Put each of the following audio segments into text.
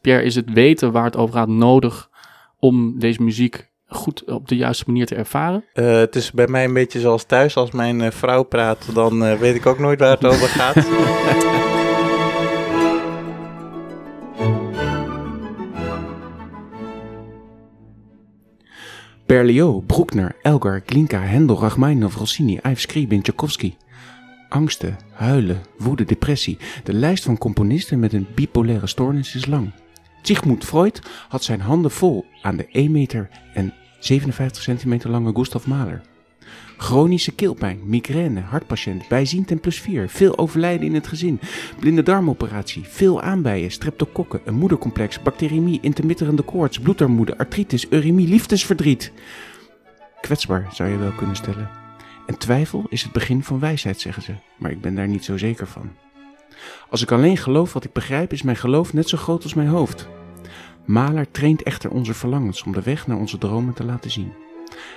Pierre, is het weten waar het over gaat nodig om deze muziek goed op de juiste manier te ervaren? Uh, het is bij mij een beetje zoals thuis. Als mijn uh, vrouw praat, dan uh, weet ik ook nooit waar het over gaat. Berlioz, Bruckner, Elgar, Glinka, Hendel, Rachmaninov, Rossini, Ives Skriabin, Tchaikovsky. Angsten, huilen, woede, depressie. De lijst van componisten met een bipolaire stoornis is lang. Sigmund Freud had zijn handen vol aan de 1 meter en 57 centimeter lange Gustav Mahler. Chronische keelpijn, migraine, hartpatiënt, bijziend en plus 4, veel overlijden in het gezin, blinde darmoperatie, veel aanbijen, streptokokken, een moedercomplex, bacteriëmie, intermitterende koorts, bloedarmoede, artritis, uremie, liefdesverdriet. Kwetsbaar zou je wel kunnen stellen. En twijfel is het begin van wijsheid, zeggen ze, maar ik ben daar niet zo zeker van. Als ik alleen geloof wat ik begrijp, is mijn geloof net zo groot als mijn hoofd. Mahler traint echter onze verlangens om de weg naar onze dromen te laten zien.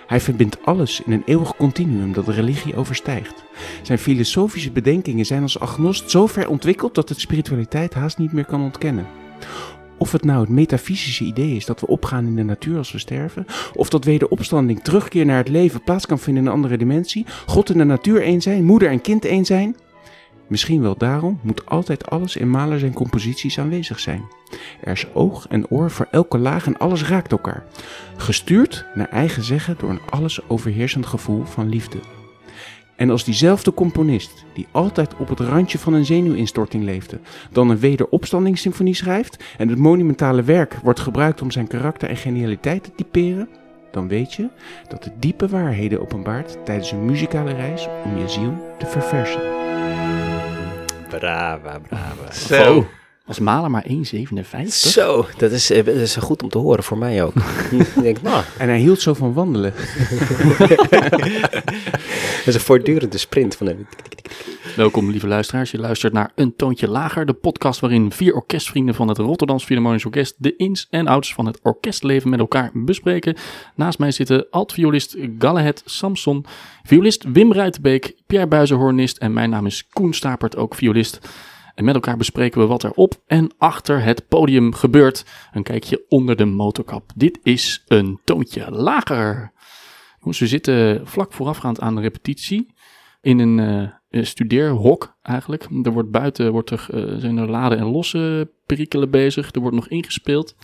Hij verbindt alles in een eeuwig continuum dat de religie overstijgt. Zijn filosofische bedenkingen zijn als agnost zo ver ontwikkeld dat het spiritualiteit haast niet meer kan ontkennen. Of het nou het metafysische idee is dat we opgaan in de natuur als we sterven, of dat wederopstanding, terugkeer naar het leven plaats kan vinden in een andere dimensie, God en de natuur één zijn, moeder en kind één zijn, Misschien wel daarom moet altijd alles in Mahler zijn composities aanwezig zijn. Er is oog en oor voor elke laag en alles raakt elkaar. Gestuurd naar eigen zeggen door een alles overheersend gevoel van liefde. En als diezelfde componist, die altijd op het randje van een zenuwinstorting leefde, dan een wederopstandingssymfonie schrijft en het monumentale werk wordt gebruikt om zijn karakter en genialiteit te typeren, dan weet je dat het diepe waarheden openbaart tijdens een muzikale reis om je ziel te verversen. Brava, brava. Zo. Was Mahler maar 1,57? Zo, dat is, eh, dat is goed om te horen voor mij ook. ik denk, nou, En hij hield zo van wandelen. dat is een voortdurende sprint van hem. Welkom, lieve luisteraars. Je luistert naar Een Toontje Lager, de podcast waarin vier orkestvrienden van het Rotterdams Philharmonisch Orkest de ins en outs van het orkestleven met elkaar bespreken. Naast mij zitten alt-violist Galahad Samson, violist Wim Ruitenbeek, Pierre Buizenhornist en mijn naam is Koen Stapert, ook violist. En met elkaar bespreken we wat er op en achter het podium gebeurt. Een kijkje onder de motorkap. Dit is Een Toontje Lager. Jongens, we zitten vlak voorafgaand aan de repetitie in een eh, een studeerhok eigenlijk. Er wordt buiten wordt er, eh, zijn er laden en losse perikelen bezig. Er wordt nog ingespeeld.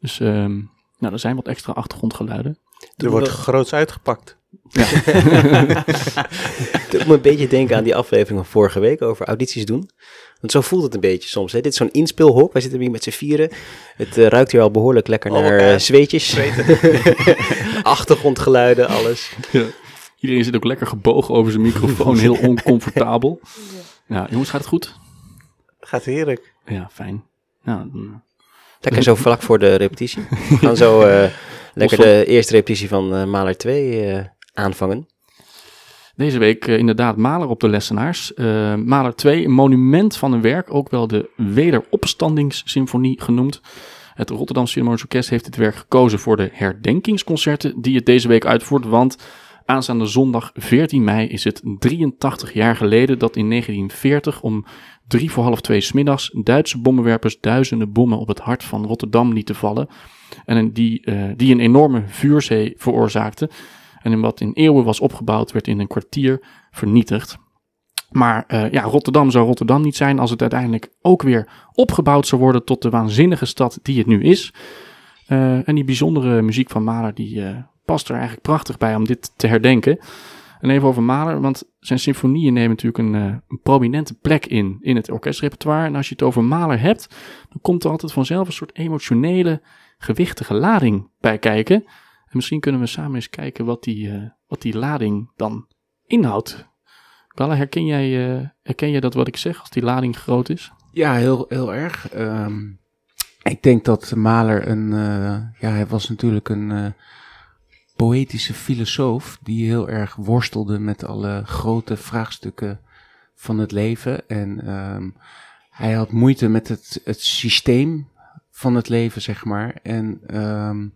Dus ehm, nou, er zijn wat extra achtergrondgeluiden. Er wordt groots uitgepakt. Het doet me een beetje denken aan die aflevering van vorige week over audities doen. Want zo voelt het een beetje soms. Hè? Dit is zo'n inspeelhok. Wij zitten hier met z'n vieren. Het eh, ruikt hier al behoorlijk lekker Oh, naar eh, eh, zweetjes. Achtergrondgeluiden, alles. Iedereen zit ook lekker gebogen over zijn microfoon. Heel oncomfortabel. Ja, jongens, gaat het goed? Gaat heerlijk. Ja, fijn. Nou, dan- Lekker zo vlak voor de repetitie. We gaan zo eh, lekker de eerste repetitie van eh Mahler 2 eh, aanvangen. Deze week eh, inderdaad Mahler op de lessenaars. Eh Mahler 2, een monument van een werk, ook wel de Wederopstandingssymfonie genoemd. Het Rotterdamse Philharmonisch Orkest heeft dit werk gekozen voor de herdenkingsconcerten die het deze week uitvoert. Want aanstaande zondag 14 mei is het 83 jaar geleden dat in 1940 om drie voor half twee smiddags Duitse bommenwerpers duizenden bommen op het hart van Rotterdam lieten vallen. En die, eh, die een enorme vuurzee veroorzaakten. En in wat in eeuwen was opgebouwd, werd in een kwartier vernietigd. Maar eh, ja, Rotterdam zou Rotterdam niet zijn als het uiteindelijk ook weer opgebouwd zou worden tot de waanzinnige stad die het nu is. Eh, en die bijzondere muziek van Mahler, die eh, past er eigenlijk prachtig bij om dit te herdenken. En even over Mahler, want zijn symfonieën nemen natuurlijk een, een prominente plek in, in het orkestrepertoire. En als je het over Mahler hebt, dan komt er altijd vanzelf een soort emotionele, gewichtige lading bij kijken. En misschien kunnen we samen eens kijken wat die, eh, wat die lading dan inhoudt. Galla, herken jij, eh, herken jij dat wat ik zeg, als die lading groot is? Ja, heel, heel erg. Ehm, ik denk dat Mahler een, eh, ja, hij was natuurlijk een poëtische filosoof die heel erg worstelde met alle grote vraagstukken van het leven. En ehm, hij had moeite met het, het systeem van het leven, zeg maar. En ehm,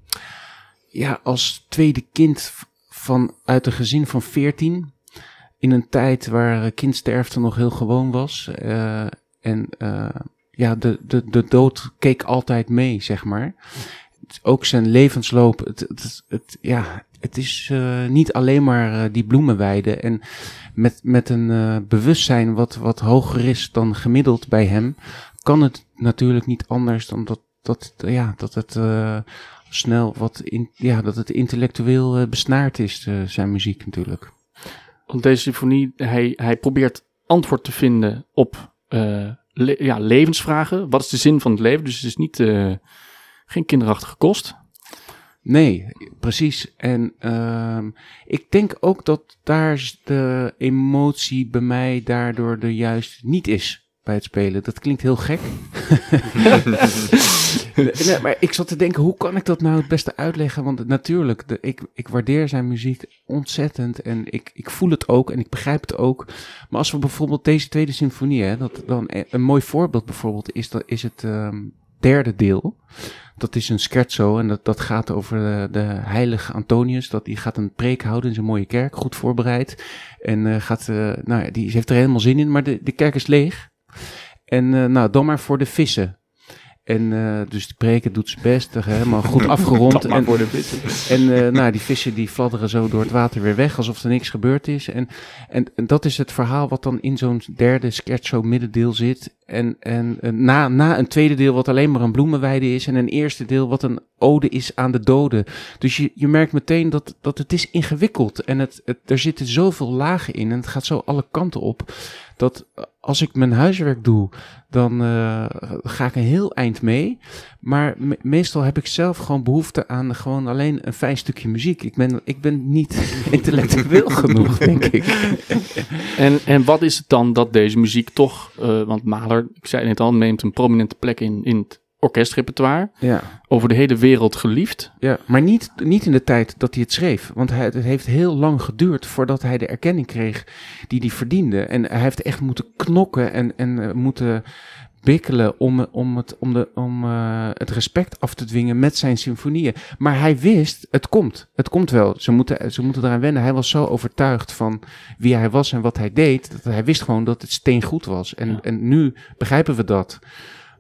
ja, als tweede kind van, uit een gezin van veertien, in een tijd waar kindsterfte nog heel gewoon was. eh, en eh, ja, de, de, de dood keek altijd mee, zeg maar. Ook zijn levensloop, het, het, ja, het is eh, niet alleen maar eh, die bloemenweide. En met, met een eh, bewustzijn wat, wat hoger is dan gemiddeld bij hem, kan het natuurlijk niet anders dan dat, dat, ja, dat het eh, snel wat in, ja, dat het intellectueel eh, besnaard is, eh, zijn muziek natuurlijk. Want deze symfonie, hij, hij probeert antwoord te vinden op eh, le- ja, levensvragen. Wat is de zin van het leven? Dus het is niet, geen kinderachtige kost. Nee, precies. En ehm, ik denk ook dat daar de emotie bij mij daardoor er juist niet is bij het spelen. Dat klinkt heel gek. nee, maar ik zat te denken, hoe kan ik dat nou het beste uitleggen? Want natuurlijk, de, ik, ik waardeer zijn muziek ontzettend en ik, ik voel het ook en ik begrijp het ook. Maar als we bijvoorbeeld deze tweede symfonie, hè, dat dan e- een mooi voorbeeld bijvoorbeeld is, dat is het ehm, derde deel. Dat is een scherzo en dat, dat gaat over de, de heilige Antonius. Dat, die gaat een preek houden in zijn mooie kerk, goed voorbereid. En eh, gaat, eh, nou ja, die heeft er helemaal zin in, maar de, de kerk is leeg. En eh, nou, dan maar voor de vissen. En eh, dus de preken doet zijn best, helemaal goed afgerond. en, voor de vissen. en eh, nou, die vissen die fladderen zo door het water weer weg, alsof er niks gebeurd is. En, en, en dat is het verhaal wat dan in zo'n derde scherzo middendeel zit. En, en na, na een tweede deel wat alleen maar een bloemenweide is. En een eerste deel wat een ode is aan de doden. Dus je, je merkt meteen dat, dat het is ingewikkeld. En het, het, er zitten zoveel lagen in en het gaat zo alle kanten op. Dat als ik mijn huiswerk doe, dan eh, ga ik een heel eind mee. Maar me- meestal heb ik zelf gewoon behoefte aan gewoon alleen een fijn stukje muziek. Ik ben, ik ben niet intellectueel genoeg, denk ik. En, en wat is het dan dat deze muziek toch, eh, want Mahler, ik zei het al, neemt een prominente plek in, in het orkestrepertoire. Ja, Over de hele wereld geliefd. ja. maar niet, niet in de tijd dat hij het schreef. Want hij, het heeft heel lang geduurd voordat hij de erkenning kreeg die hij verdiende. En hij heeft echt moeten knokken en, en eh, moeten bikkelen om, om, het, om, de, om eh, het respect af te dwingen met zijn symfonieën. Maar hij wist, het komt. Het komt wel. Ze moeten, ze moeten eraan wennen. Hij was zo overtuigd van wie hij was en wat hij deed. Dat hij wist gewoon dat het steengoed was. En, Ja. en nu begrijpen we dat.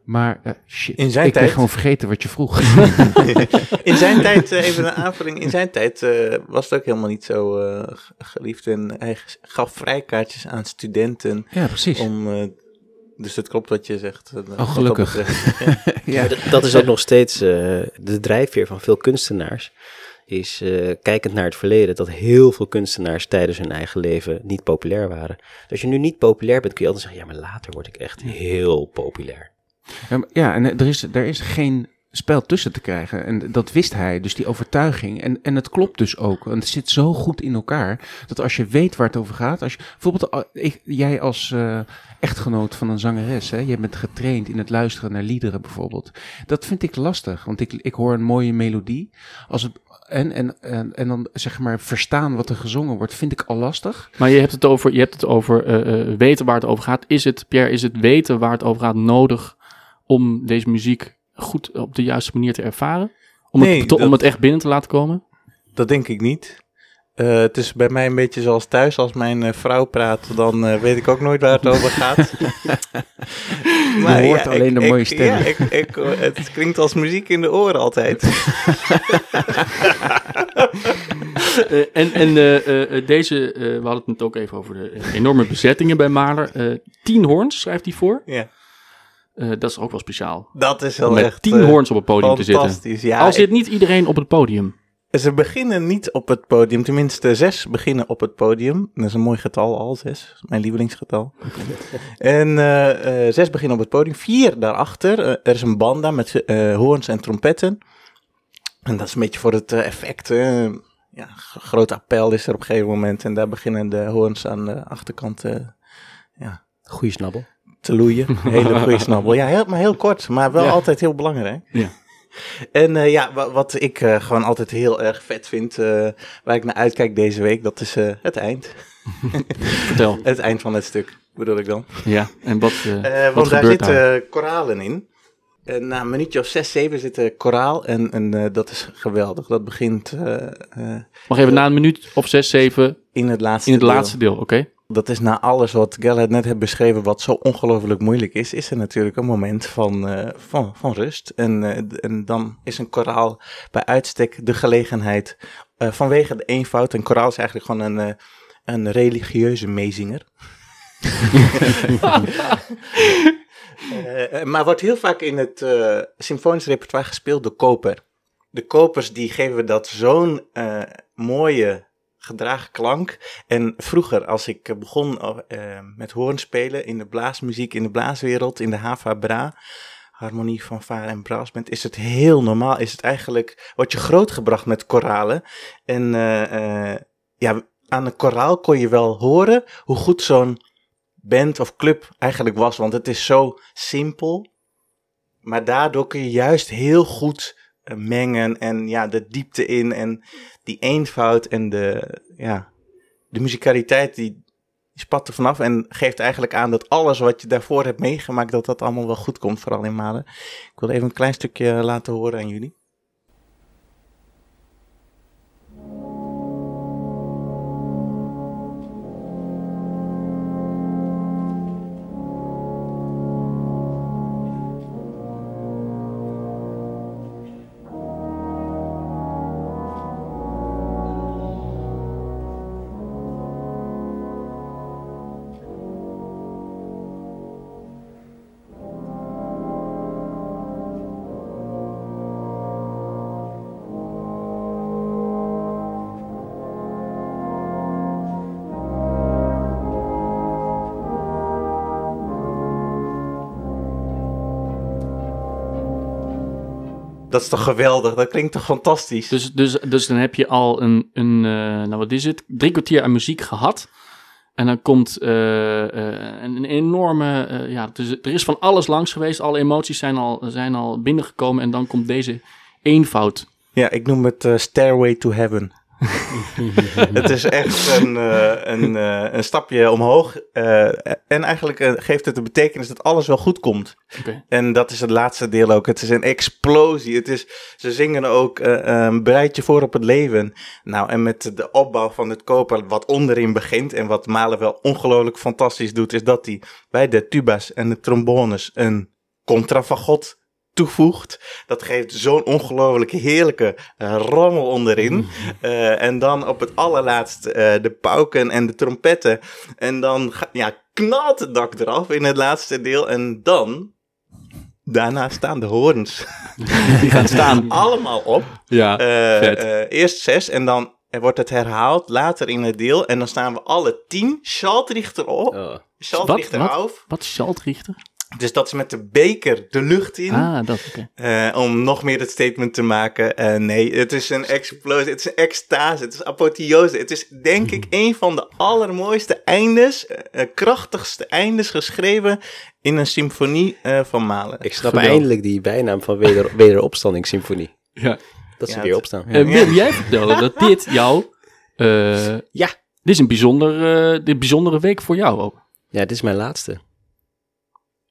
Maar eh, shit, In zijn ik ben tijd- gewoon vergeten wat je vroeg. In zijn tijd, eh, even een aanvulling, in zijn tijd eh, was het ook helemaal niet zo eh, geliefd. En hij gaf vrijkaartjes aan studenten ja, precies. om... dus het klopt wat je zegt. dat gelukkig. betreft. Ja. dat- Dat is ook nog steeds eh, de drijfveer van veel kunstenaars. Is eh, kijkend naar het verleden, dat heel veel kunstenaars tijdens hun eigen leven niet populair waren. Dus als je nu niet populair bent, kun je altijd zeggen: ja, maar later word ik echt heel populair. Ja, en er is, er is geen spel tussen te krijgen. En dat wist hij, dus die overtuiging. En, en het klopt dus ook. Want het zit zo goed in elkaar, dat als je weet waar het over gaat. Als je, bijvoorbeeld, jij als eh, echtgenoot van een zangeres, hè, je bent getraind in het luisteren naar liederen bijvoorbeeld. Dat vind ik lastig, want ik, ik hoor een mooie melodie. Als het, en, en, en, en dan zeg maar verstaan wat er gezongen wordt, vind ik al lastig. Maar je hebt het over, je hebt het over eh, eh, weten waar het over gaat. Is het, Pierre, is het weten waar het over gaat nodig om deze muziek goed op de juiste manier te ervaren? Om, Nee, het, te- om het echt binnen te laten komen? Dat denk ik niet. Eh, het is bij mij een beetje zoals thuis. Als mijn eh, vrouw praat, dan eh, weet ik ook nooit waar het over gaat. Je hoort alleen de mooie stemmen. Ja, ik, ik, het klinkt als muziek in de oren altijd. En en deze, we hadden het net ook even over de enorme bezettingen bij Mahler. Eh, tien hoorns schrijft hij voor. ja, Eh, dat is ook wel speciaal. dat is Om wel met echt tien eh, hoorns op het podium te zitten. fantastisch. Ja, Al zit niet iedereen op het podium. Ze beginnen niet op het podium, tenminste zes beginnen op het podium. Dat is een mooi getal al, zes, mijn lievelingsgetal. en eh, zes beginnen op het podium, vier daarachter. Er is een banda met hoorns en trompetten. En dat is een beetje voor het effect. ja, groot appel is er op een gegeven moment. En daar beginnen de hoorns aan de achterkant ja, Goeie snabbel. Te loeien. Een hele goede snabbel. Ja, heel, maar heel kort, maar wel Ja. altijd heel belangrijk. Ja. En eh, ja, wa- wat ik eh, gewoon altijd heel erg vet vind, eh, waar ik naar uitkijk deze week, dat is het eind. Vertel. Het eind van het stuk, bedoel ik dan. Ja, en wat, wat want daar zitten koralen in. En na een minuutje of zes, zeven zit er koraal en, en dat is geweldig. Dat begint Mag even na een minuut of zes, zeven in het laatste in het deel. laatste deel, oké? Dat is na alles wat Galahad net heeft beschreven, wat zo ongelooflijk moeilijk is, is er natuurlijk een moment van, eh, van, van rust. En, eh, en dan is een koraal bij uitstek de gelegenheid eh, vanwege de eenvoud. Een koraal is eigenlijk gewoon een, een religieuze meezinger. Maar wordt heel vaak in het symfonisch repertoire gespeeld de koper. De kopers die geven dat zo'n mooie gedragen klank. En vroeger, als ik begon eh, met hoornspelen in de blaasmuziek, in de blaaswereld, in de Hava Bra, harmonie van Vaar en Braasband, is het heel normaal. Is het eigenlijk, word je grootgebracht met koralen. En eh, eh, ja, aan een koraal kon je wel horen hoe goed zo'n band of club eigenlijk was. Want het is zo simpel. Maar daardoor kun je juist heel goed mengen en ja, de diepte in en die eenvoud en de, ja, de muzikaliteit die, die spat er vanaf en geeft eigenlijk aan dat alles wat je daarvoor hebt meegemaakt, dat dat allemaal wel goed komt, vooral in Malen. Ik wil even een klein stukje laten horen aan jullie. Dat is toch geweldig, dat klinkt toch fantastisch. Dus, dus, dus dan heb je al een, een eh, nou wat is het, drie kwartier aan muziek gehad. En dan komt eh, eh, een, een enorme, ja, dus er is van alles langs geweest. Alle emoties zijn al, zijn al binnengekomen en dan komt deze eenvoud. Ja, ik noem het Stairway to Heaven. het is echt een, eh, een, eh, een stapje omhoog. eh, en eigenlijk geeft het de betekenis dat alles wel goed komt. En dat is het laatste deel ook. Het is een explosie. Het is, ze zingen ook een bereid je voor op het leven. Nou, en met de opbouw van het koper, wat onderin begint en wat Malen wel ongelooflijk fantastisch doet, is dat hij bij de tuba's en de trombones een contrafagot toevoegt. Dat geeft zo'n ongelooflijk heerlijke eh, rommel onderin. Eh, en dan op het allerlaatst eh, de pauken en de trompetten. En dan ga- ja, knalt het dak eraf in het laatste deel. En dan, daarna staan de hoorns Die gaan staan. allemaal op. Ja, Eh, vet. eh, eerst zes en dan wordt het herhaald later in het deel. En dan staan we alle tien Schaltrichter op. Oh. Schaltrichter Wat? Wat is Schaltrichter? Dus dat is met de beker de lucht in. Ah, dat. Eh, om nog meer het statement te maken. Eh, nee, het is een explosie. Het is een extase. Het is apotheose. Het is denk ik een van de allermooiste eindes. eh, krachtigste eindes geschreven in een symfonie eh, van Malen. Ik snap eindelijk die bijnaam van weder, Wederopstandingssymfonie. Ja. Dat ze Ja, weer opstaan. Eh, Wim, jij vertelde dat dit jouw, eh, Ja. dit is een bijzonder, eh, dit bijzondere week voor jou ook. Ja, dit is mijn laatste.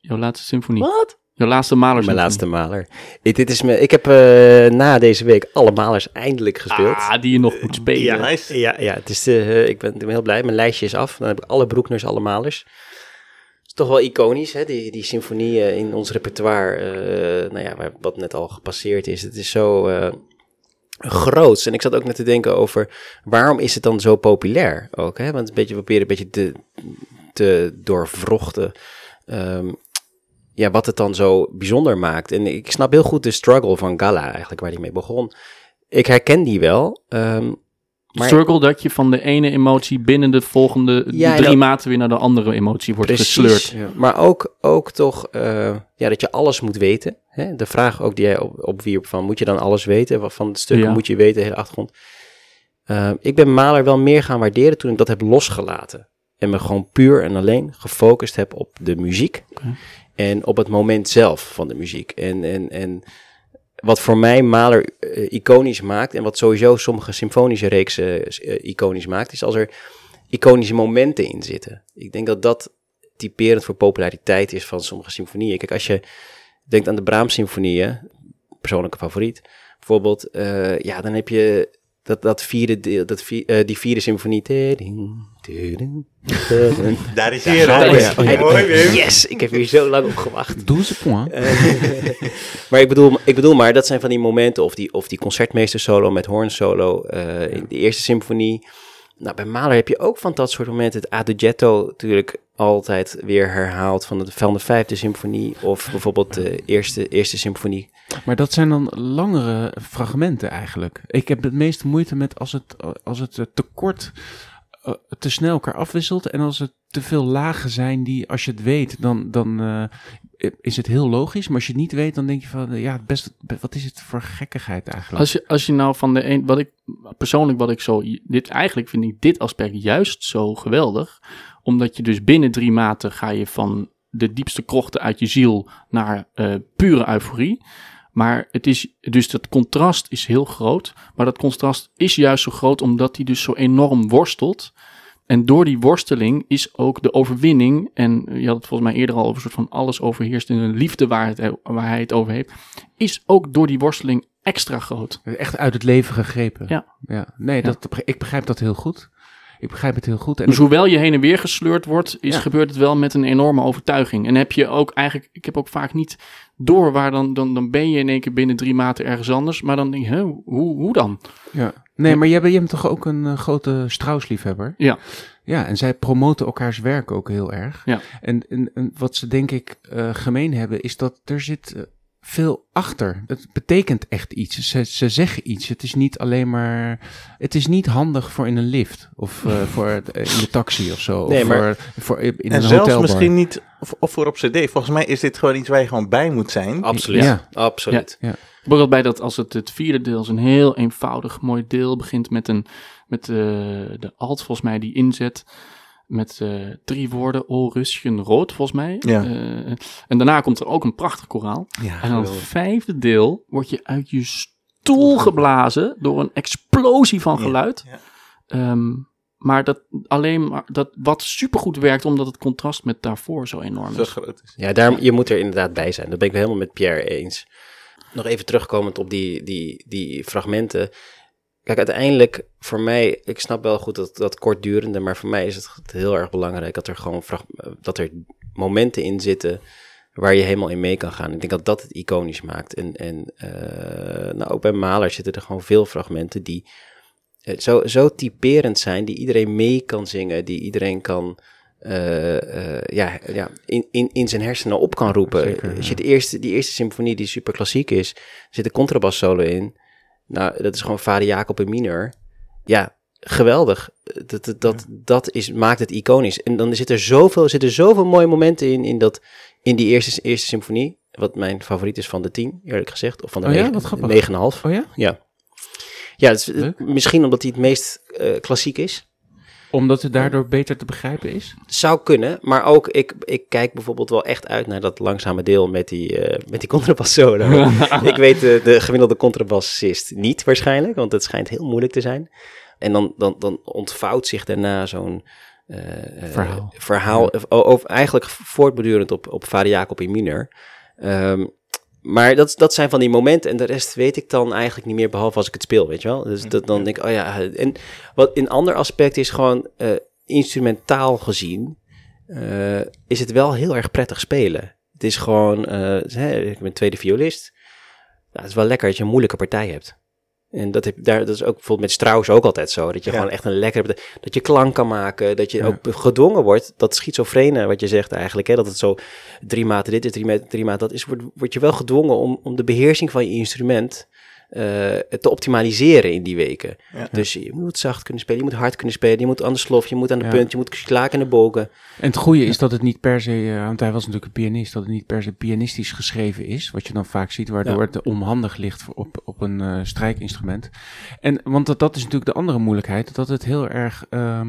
Jouw laatste symfonie. Wat? Jouw laatste Mahler Mijn laatste maler. Ik, dit is me, ik heb eh, na deze week alle malers eindelijk gespeeld. Ah, die je nog moet spelen. Ja, nice. Ja, ja het is, eh, ik, ben, ik ben heel blij. Mijn lijstje is af. Dan heb ik alle Broekners, alle malers. Het is toch wel iconisch, hè? Die, die symfonie eh, in ons repertoire. eh, nou ja, wat net al gepasseerd is. Het is zo eh groots. En ik zat ook net te denken over... waarom is het dan zo populair ook? Hè? Want een beetje, we proberen een beetje te, te doorvrochten... ehm, ja, wat het dan zo bijzonder maakt. En ik snap heel goed de struggle van Gala eigenlijk, waar hij mee begon. Ik herken die wel. ehm, maar Struggle dat je van de ene emotie binnen de volgende Ja, drie dat- maten weer naar de andere emotie wordt gesleurd. Ja, Maar ook, ook toch eh, ja, dat je alles moet weten. Hè? De vraag ook die jij op, opwierp van moet je dan alles weten? Wat van het stuk Ja. moet je weten, de hele achtergrond. Eh, ik ben Maler wel meer gaan waarderen toen ik dat heb losgelaten. En me gewoon puur en alleen gefocust heb op de muziek. Oké. En op het moment zelf van de muziek. En, en, en wat voor mij Mahler eh, iconisch maakt... en wat sowieso sommige symfonische reeksen eh, iconisch maakt... is als er iconische momenten in zitten. Ik denk dat dat typerend voor populariteit is van sommige symfonieën. Kijk, als je denkt aan de Brahms-symfonieën... persoonlijke favoriet... bijvoorbeeld... eh, ja, dan heb je dat, dat vierde deel, dat vi- eh, die vierde symfonie. Daar is Ja, hij. Mooi, Wim. Yes, ik heb hier zo lang op gewacht. 12 points. Eh, maar ik bedoel, ik bedoel maar, dat zijn van die momenten, of die, of die concertmeester solo met hoorn solo eh, in de eerste symfonie. Nou, bij Mahler heb je ook van dat soort momenten. Het Adagietto natuurlijk altijd weer herhaald van de, van de vijfde symfonie. Of bijvoorbeeld de eerste, eerste symfonie. Maar dat zijn dan langere fragmenten eigenlijk. Ik heb het meeste moeite met als het, als het eh, eh, te snel elkaar afwisselt. En als het te veel lagen zijn die, als je het weet, dan, dan eh, is het heel logisch. Maar als je het niet weet, dan denk je van, eh, ja, best, wat is het voor gekkigheid eigenlijk? Als je, als je nou van de een, wat ik persoonlijk, wat ik zo, dit eigenlijk vind ik dit aspect juist zo geweldig, omdat je dus binnen drie maten ga je van de diepste krochten uit je ziel naar pure euforie. Maar het is, dus dat contrast is heel groot. Maar dat contrast is juist zo groot omdat hij dus zo enorm worstelt. En door die worsteling is ook de overwinning, en je had het volgens mij eerder al over een soort van alles overheerst in een liefde waar, het, waar hij het over heeft, is ook door die worsteling extra groot. Echt uit het leven gegrepen. Ja. ja. Nee, Dat, ik begrijp dat heel goed. Ik begrijp het heel goed. En Dus hoewel je heen en weer gesleurd wordt, is, Ja. gebeurt het wel met een enorme overtuiging. En heb je ook eigenlijk, ik heb ook vaak niet door waar dan, dan, dan ben je in één keer binnen drie maten ergens anders. Maar dan denk je, hè, hoe, hoe dan? Ja. Nee, maar jij bent, jij bent toch ook een eh, grote Strauss-liefhebber? Ja. Ja, en zij promoten elkaars werk ook heel erg. Ja. En, en, en wat ze denk ik eh, gemeen hebben, is dat er zit eh, veel achter. Het betekent echt iets. Ze, ze zeggen iets. Het is niet alleen maar... Het is niet handig voor in een lift. Of eh, voor het, eh, in de taxi of zo. Nee, of maar- voor, voor in En een zelfs hotelbar. misschien niet, of, of voor op cd. Volgens mij is dit gewoon iets waar je gewoon bij moet zijn. Absoluut. Ja. Absoluut. Al bij dat als het het vierde deel is een heel eenvoudig mooi deel begint met, een, met eh, de alt volgens mij die inzet. Met eh, drie woorden, O Ruschen rood volgens mij. Ja. Eh, en daarna komt er ook een prachtig koraal. Ja, En dan het vijfde deel word je uit je stoel geblazen door een explosie van geluid. ja. Ehm, maar dat alleen maar dat wat supergoed werkt, omdat het contrast met daarvoor zo enorm Zo is. groot is. Ja, daar, je moet er inderdaad bij zijn. Dat ben ik helemaal met Pierre eens. Nog even terugkomend op die, die, die fragmenten. Kijk, uiteindelijk voor mij, ik snap wel goed dat dat kortdurende, maar voor mij is het heel erg belangrijk dat er gewoon dat er momenten in zitten waar je helemaal in mee kan gaan. Ik denk dat dat het iconisch maakt. En, en eh, nou, ook bij Mahler zitten er gewoon veel fragmenten die eh, zo, zo typerend zijn, die iedereen mee kan zingen, die iedereen kan eh, ja, ja, in, in, in zijn hersenen op kan roepen. Zeker, Als je de eerste, die eerste symfonie, die super klassiek is, zit een contrabas solo in. Nou, dat is gewoon Vader Jacob in mineur. Ja, geweldig. Dat, dat, dat, dat is, maakt het iconisch. En dan zit er zoveel, zitten zoveel mooie momenten in, in, dat, in die eerste, eerste symfonie. Wat mijn favoriet is van de tien, eerlijk gezegd. Of van de Oh ja, negen- wat grappig. 9,5. Oh ja? Ja. Ja, is, Leuk. misschien omdat hij het meest eh, klassiek is. Omdat het daardoor beter te begrijpen is? Zou kunnen, maar ook ik, ik kijk bijvoorbeeld wel echt uit naar dat langzame deel met die, eh met die contrabas solo. ik weet de, de gemiddelde contrabassist niet waarschijnlijk, want het schijnt heel moeilijk te zijn. En dan, dan, dan ontvouwt zich daarna zo'n eh, eh, Verhaal. verhaal of, of eigenlijk voortbordurend op, op Vader Jacob in mineur. Ehm, maar dat, dat zijn van die momenten en de rest weet ik dan eigenlijk niet meer, behalve als ik het speel, weet je wel. Dus dat, dan denk ik, oh ja. En wat een ander aspect is gewoon eh, instrumentaal gezien, eh, is het wel heel erg prettig spelen. Het is gewoon, eh, hè, ik ben tweede violist. Nou, het is wel lekker dat je een moeilijke partij hebt. En dat, heb, daar, dat is ook bijvoorbeeld met Strauss ook altijd zo. Dat je Ja. gewoon echt een partij, dat je klank kan maken. Dat je Ja. ook gedwongen wordt. Dat schizofrene wat je zegt eigenlijk. Hè, dat het zo drie maten dit is, drie maten, drie maten dat is. Word, word je wel gedwongen om, om de beheersing van je instrument eh, te optimaliseren in die weken. Ja. Dus je moet zacht kunnen spelen, je moet hard kunnen spelen, je moet aan de slof, je moet aan de Ja. punt, je moet slaken en de bogen. En het goede is dat het niet per se, eh, want hij was natuurlijk een pianist, dat het niet per se pianistisch geschreven is, wat je dan vaak ziet, waardoor Ja. het onhandig ligt voor- op, op een eh, strijkinstrument. En, want dat, dat is natuurlijk de andere moeilijkheid, dat het heel erg, ehm,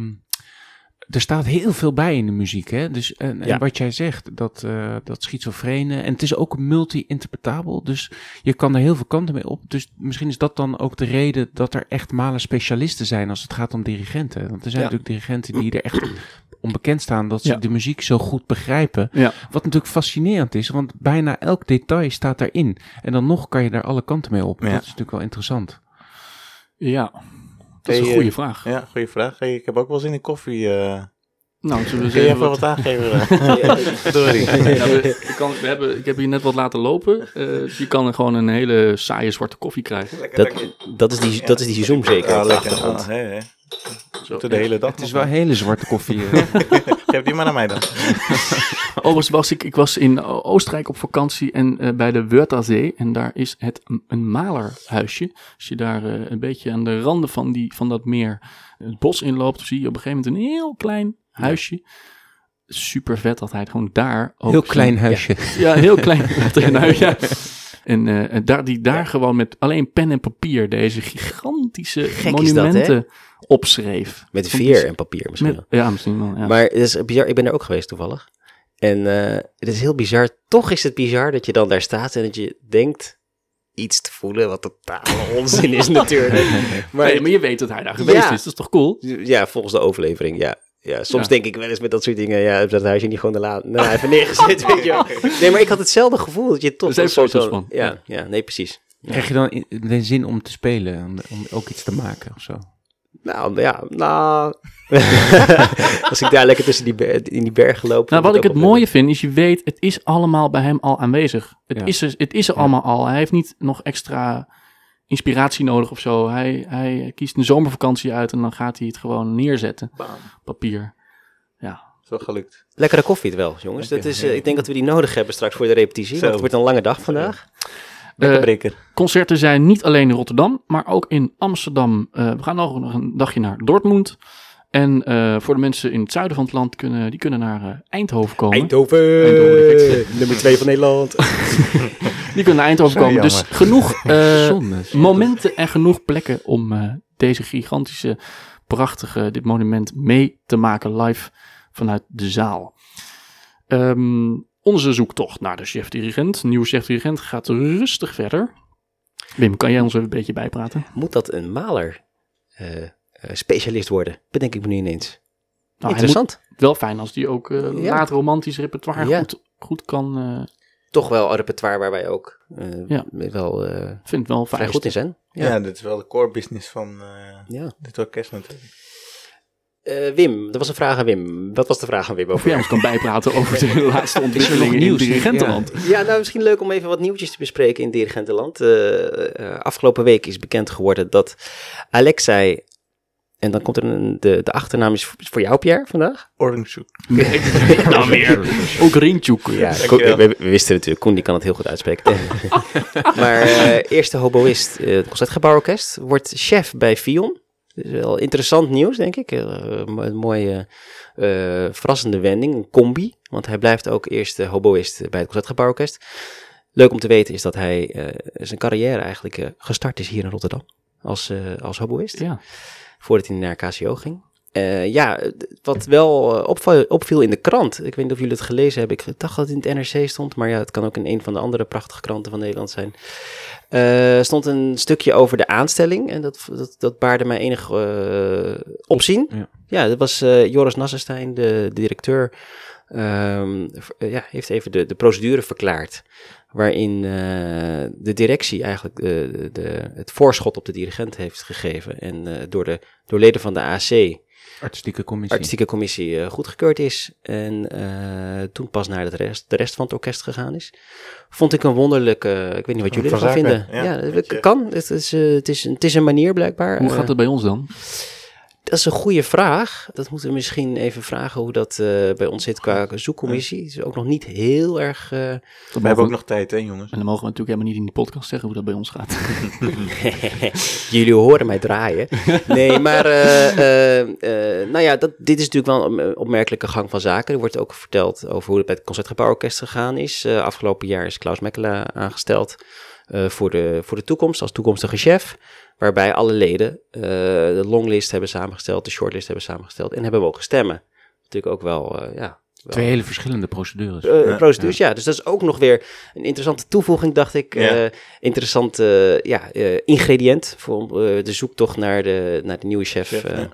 er staat heel veel bij in de muziek, hè. Dus, en, wat jij zegt, dat, eh, dat schizofrene, en het is ook multi-interpretabel, dus je kan er heel veel kanten mee op. Dus misschien is dat dan ook de reden dat er echt malen specialisten zijn als het gaat om dirigenten. Want er zijn Ja. natuurlijk dirigenten die er echt onbekend staan dat ze Ja. de muziek zo goed begrijpen. Ja. Wat natuurlijk fascinerend is, want bijna elk detail staat daarin. En dan nog kan je daar alle kanten mee op. Ja. Dat is natuurlijk wel interessant. Ja, dat is een goede eh, vraag. Ja, goede vraag. Hey, ik heb ook wel zin in koffie. eh Nou, zullen we kun je even wat... wat aangeven? Sorry. Ja, we, ik, kan, we hebben, ik heb hier net wat laten lopen. eh, je kan er gewoon een hele saaie zwarte koffie krijgen. Dat, dat, is die, dat is die zoom zeker. Ja, lekker. Ah. Zo. De hele dag. Het is wel hele zwarte koffie. Geef die maar naar mij dan. Overigens was ik, ik was in Oostenrijk op vakantie en eh, bij de Wörthersee. En daar is het een, een malerhuisje. Als je daar eh, een beetje aan de randen van, die, van dat meer het bos inloopt, zie je op een gegeven moment een heel klein huisje. Super vet dat hij het gewoon daar ook Heel klein huisje. Ja, heel klein. En eh, en daar, die daar gewoon met alleen pen en papier deze gigantische Gek dat, monumenten opschreef. Met veer ik- en papier misschien Met, wel. ja, misschien wel. Ja. Maar het is bizar, ik ben daar ook geweest toevallig. En eh, het is heel bizar. Toch is het bizar dat je dan daar staat en dat je denkt iets te voelen wat totale onzin is natuurlijk. Maar, Nee, maar je weet dat hij daar geweest Ja. is. Dat is toch cool? ja, volgens de overlevering, ja. Ja, soms Ja. denk ik wel eens met dat soort dingen, ja, dat huisje niet gewoon de la nou, even neergezet, weet je wel. Nee, maar ik had hetzelfde gevoel, dat je toch... Er zijn zo- foto's zo- van. Ja, ja, nee, precies. Krijg je dan in- de zin om te spelen, om, om ook iets te maken of zo? Nou, ja, nou... Als ik daar lekker tussen die, in die bergen loop... Nou, wat ik het mooie vind, is je weet, het is allemaal bij hem al aanwezig. Het, Ja. is, er, het is er allemaal al. Hij heeft niet nog extra inspiratie nodig of zo. Hij, hij kiest een zomervakantie uit en dan gaat hij het gewoon neerzetten. Bam. Papier. Ja. Zo gelukt. Lekkere koffie het wel, jongens. Dat is, eh, ik denk dat we die nodig hebben straks voor de repetitie. Zo. Want het wordt een lange dag vandaag. Lekker Eh. Concerten zijn niet alleen in Rotterdam, maar ook in Amsterdam. Eh, we gaan nog nog een dagje naar Dortmund. En eh, voor de mensen in het zuiden van het land, kunnen, die kunnen naar eh, Eindhoven komen. Eindhoven, Eindhoven, nummer 2 van Nederland. Die kunnen naar Eindhoven Zo komen. Dus genoeg eh, Zonde. momenten en genoeg plekken om eh, deze gigantische, prachtige, dit monument mee te maken live vanuit de zaal. Ehm, onze zoektocht naar de chef-dirigent, nieuwe chef-dirigent, gaat rustig verder. Wim, kan jij ons even een beetje bijpraten? Moet dat een maler specialist worden? Bedenk ik me nu ineens. Nou, Interessant. wel fijn als die ook eh Ja. laat romantisch repertoire Ja. goed, goed kan. eh Toch wel een repertoire waar wij ook eh, Ja. wel eh, vind het wel vrij goed in zijn. Ja. Ja. dit is wel de core business van eh, ja. dit orkest natuurlijk. Eh, Wim, er was een vraag aan Wim. Wat was de vraag aan Wim? Of Over? jij ons kan bijpraten over de laatste ontwikkelingen in dirigentenland. Ja, nou misschien leuk om even wat nieuwtjes te bespreken in Dirigentenland. Eh, eh, afgelopen week is bekend geworden dat Alexei, en dan komt er een, de, de achternaam is voor jou Pierre vandaag? Orange nou meer. Ook Rintjoek. Ja, Dankjewel. Koen- we, we wisten natuurlijk, Koen die kan het heel goed uitspreken. maar eh, eerste hoboïst, eh, het Concertgebouworkest, wordt chef bij Fion. Dat is wel interessant nieuws, denk ik. Eh, een mooie, eh, verrassende wending, een combi. Want hij blijft ook eerste hoboïst bij het Concertgebouworkest. Leuk om te weten is dat hij eh, zijn carrière eigenlijk eh, gestart is hier in Rotterdam. Als, eh als hoboïst Ja. Voordat hij naar KCO ging. Eh, ja, wat wel eh, opval- opviel in de krant. Ik weet niet of jullie het gelezen hebben. Ik dacht dat het in het NRC stond. Maar ja, het kan ook in een van de andere prachtige kranten van Nederland zijn. Eh stond een stukje over de aanstelling. En dat, dat, dat baarde mij enig eh, opzien. Ja. Ja, dat was Joris Nassenstein, de, de directeur. ehm, eh, ja, heeft even de, de procedure verklaard. Waarin eh, de directie eigenlijk de, de, het voorschot op de dirigent heeft gegeven. En eh, door, de, door leden van de AC, Artistieke commissie. artistieke commissie, eh, goedgekeurd is. En eh, toen pas naar de rest, de rest van het orkest gegaan is. Vond ik een wonderlijke. Ik weet niet wat jullie Van ervan vinden. ja, Ja, weet het je. kan. Het is, eh, het, is, een- het is een manier blijkbaar. Hoe Eh, gaat het bij ons dan? Dat is een goede vraag. Dat moeten we misschien even vragen hoe dat eh, bij ons zit qua zoekcommissie. Het is ook nog niet heel erg... eh, We hebben ook nog tijd, hè jongens? En dan mogen we natuurlijk helemaal niet in die podcast zeggen hoe dat bij ons gaat. Jullie horen mij draaien. Nee, maar eh, eh, eh, nou ja, dat, dit is natuurlijk wel een opmerkelijke gang van zaken. Er wordt ook verteld over hoe het bij het Concertgebouworkest gegaan is. Eh, afgelopen jaar is Klaus Mekkela aangesteld eh, voor, de, voor de toekomst als toekomstige chef. Waarbij alle leden eh, de longlist hebben samengesteld, de shortlist hebben samengesteld en hebben mogen stemmen. Natuurlijk ook wel, eh, ja... wel- Twee hele verschillende procedures. eh, Ja, procedures, ja. Dus dat is ook nog weer een interessante toevoeging, dacht ik. Ja. Eh, interessant ja, eh, ingrediënt voor eh, de zoektocht naar de, naar de nieuwe chef. Chef, ja.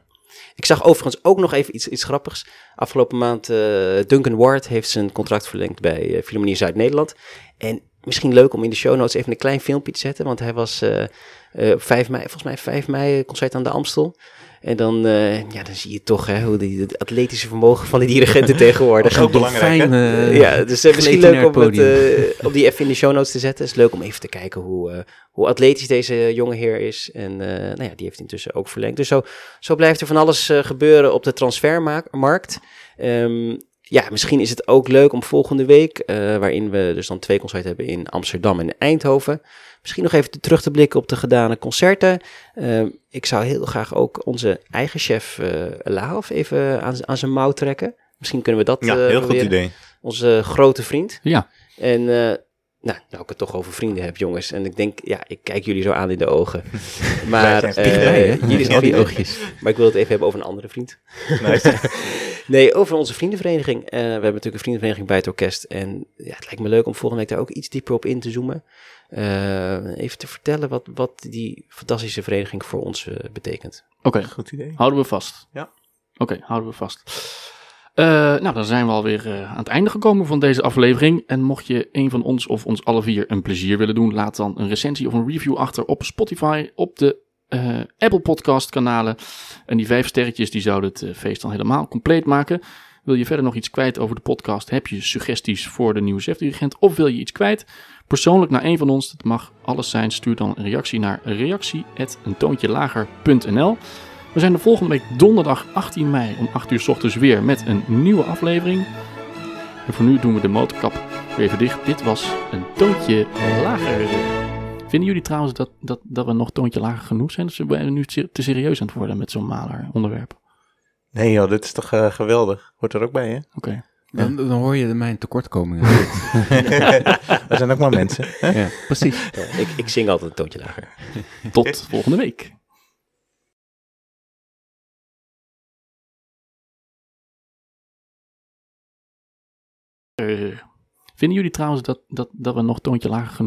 Ik zag overigens ook nog even iets, iets grappigs. Afgelopen maand, eh, Duncan Ward heeft zijn contract verlengd bij Philharmonie Zuid-Nederland. En misschien leuk om in de show notes even een klein filmpje te zetten. Want hij was eh, eh, op 5 mei, volgens mij 5 mei, concert aan de Amstel. En dan, eh, ja, dan zie je toch hè, hoe die, het atletische vermogen van die dirigenten tegenwoordig. Dat is ook belangrijk, hè? Fijn, eh, ja, dus eh, misschien leuk om, het eh, om die even in de show notes te zetten. Het is leuk om even te kijken hoe, eh, hoe atletisch deze jonge heer is. En eh, nou ja, die heeft intussen ook verlengd. Dus zo, zo blijft er van alles eh, gebeuren op de transfermarkt. Ehm, ja, misschien is het ook leuk om volgende week, eh, waarin we dus dan twee concerten hebben in Amsterdam en Eindhoven. Misschien nog even te- terug te blikken op de gedane concerten. Ehm, ik zou heel graag ook onze eigen chef uh, Lahoff even aan, aan zijn mouw trekken. Misschien kunnen we dat Ja, eh, heel goed idee. onze grote vriend. Ja. En eh, nou, nou ik het toch over vrienden heb, jongens. En ik denk, ja, ik kijk jullie zo aan in de ogen. Maar, eh, hè? jullie zijn die die oogjes. Maar ik wil het even hebben over een andere vriend. Nice. Nee, over onze vriendenvereniging. Eh, we hebben natuurlijk een vriendenvereniging bij het orkest. En ja, het lijkt me leuk om volgende week daar ook iets dieper op in te zoomen. Eh, even te vertellen wat, wat die fantastische vereniging voor ons eh, betekent. Oké, Goed idee. houden we vast. Ja. Oké, houden we vast. Eh, nou, dan zijn we alweer eh, aan het einde gekomen van deze aflevering. En mocht je een van ons of ons alle vier een plezier willen doen, laat dan een recensie of een review achter op Spotify, op de eh, Apple Podcast kanalen. En die vijf sterretjes die zouden het eh, feest dan helemaal compleet maken. Wil je verder nog iets kwijt over de podcast? Heb je suggesties voor de nieuwe chefdirigent? Of wil je iets kwijt? Persoonlijk naar een van ons, dat mag alles zijn. Stuur dan een reactie naar reactie.eentoontjelager.nl We zijn de volgende week donderdag 18 mei om 8 uur 's ochtends weer met een nieuwe aflevering. En voor nu doen we de motorkap weer even dicht. Dit was een toontje lager. Vinden jullie trouwens dat, dat, dat we nog toontje lager genoeg zijn? Of zijn we nu te serieus aan het worden met zo'n maler onderwerp? Nee joh, dit is toch eh, geweldig. Hoort er ook bij, hè? Oké. Dan, dan hoor je de mijn tekortkomingen. We zijn ook maar mensen. hè? ja, precies. Ja, ik, ik zing altijd een toontje lager. Tot volgende week. Eh, vinden jullie trouwens dat, dat, dat we nog toontje lager genoeg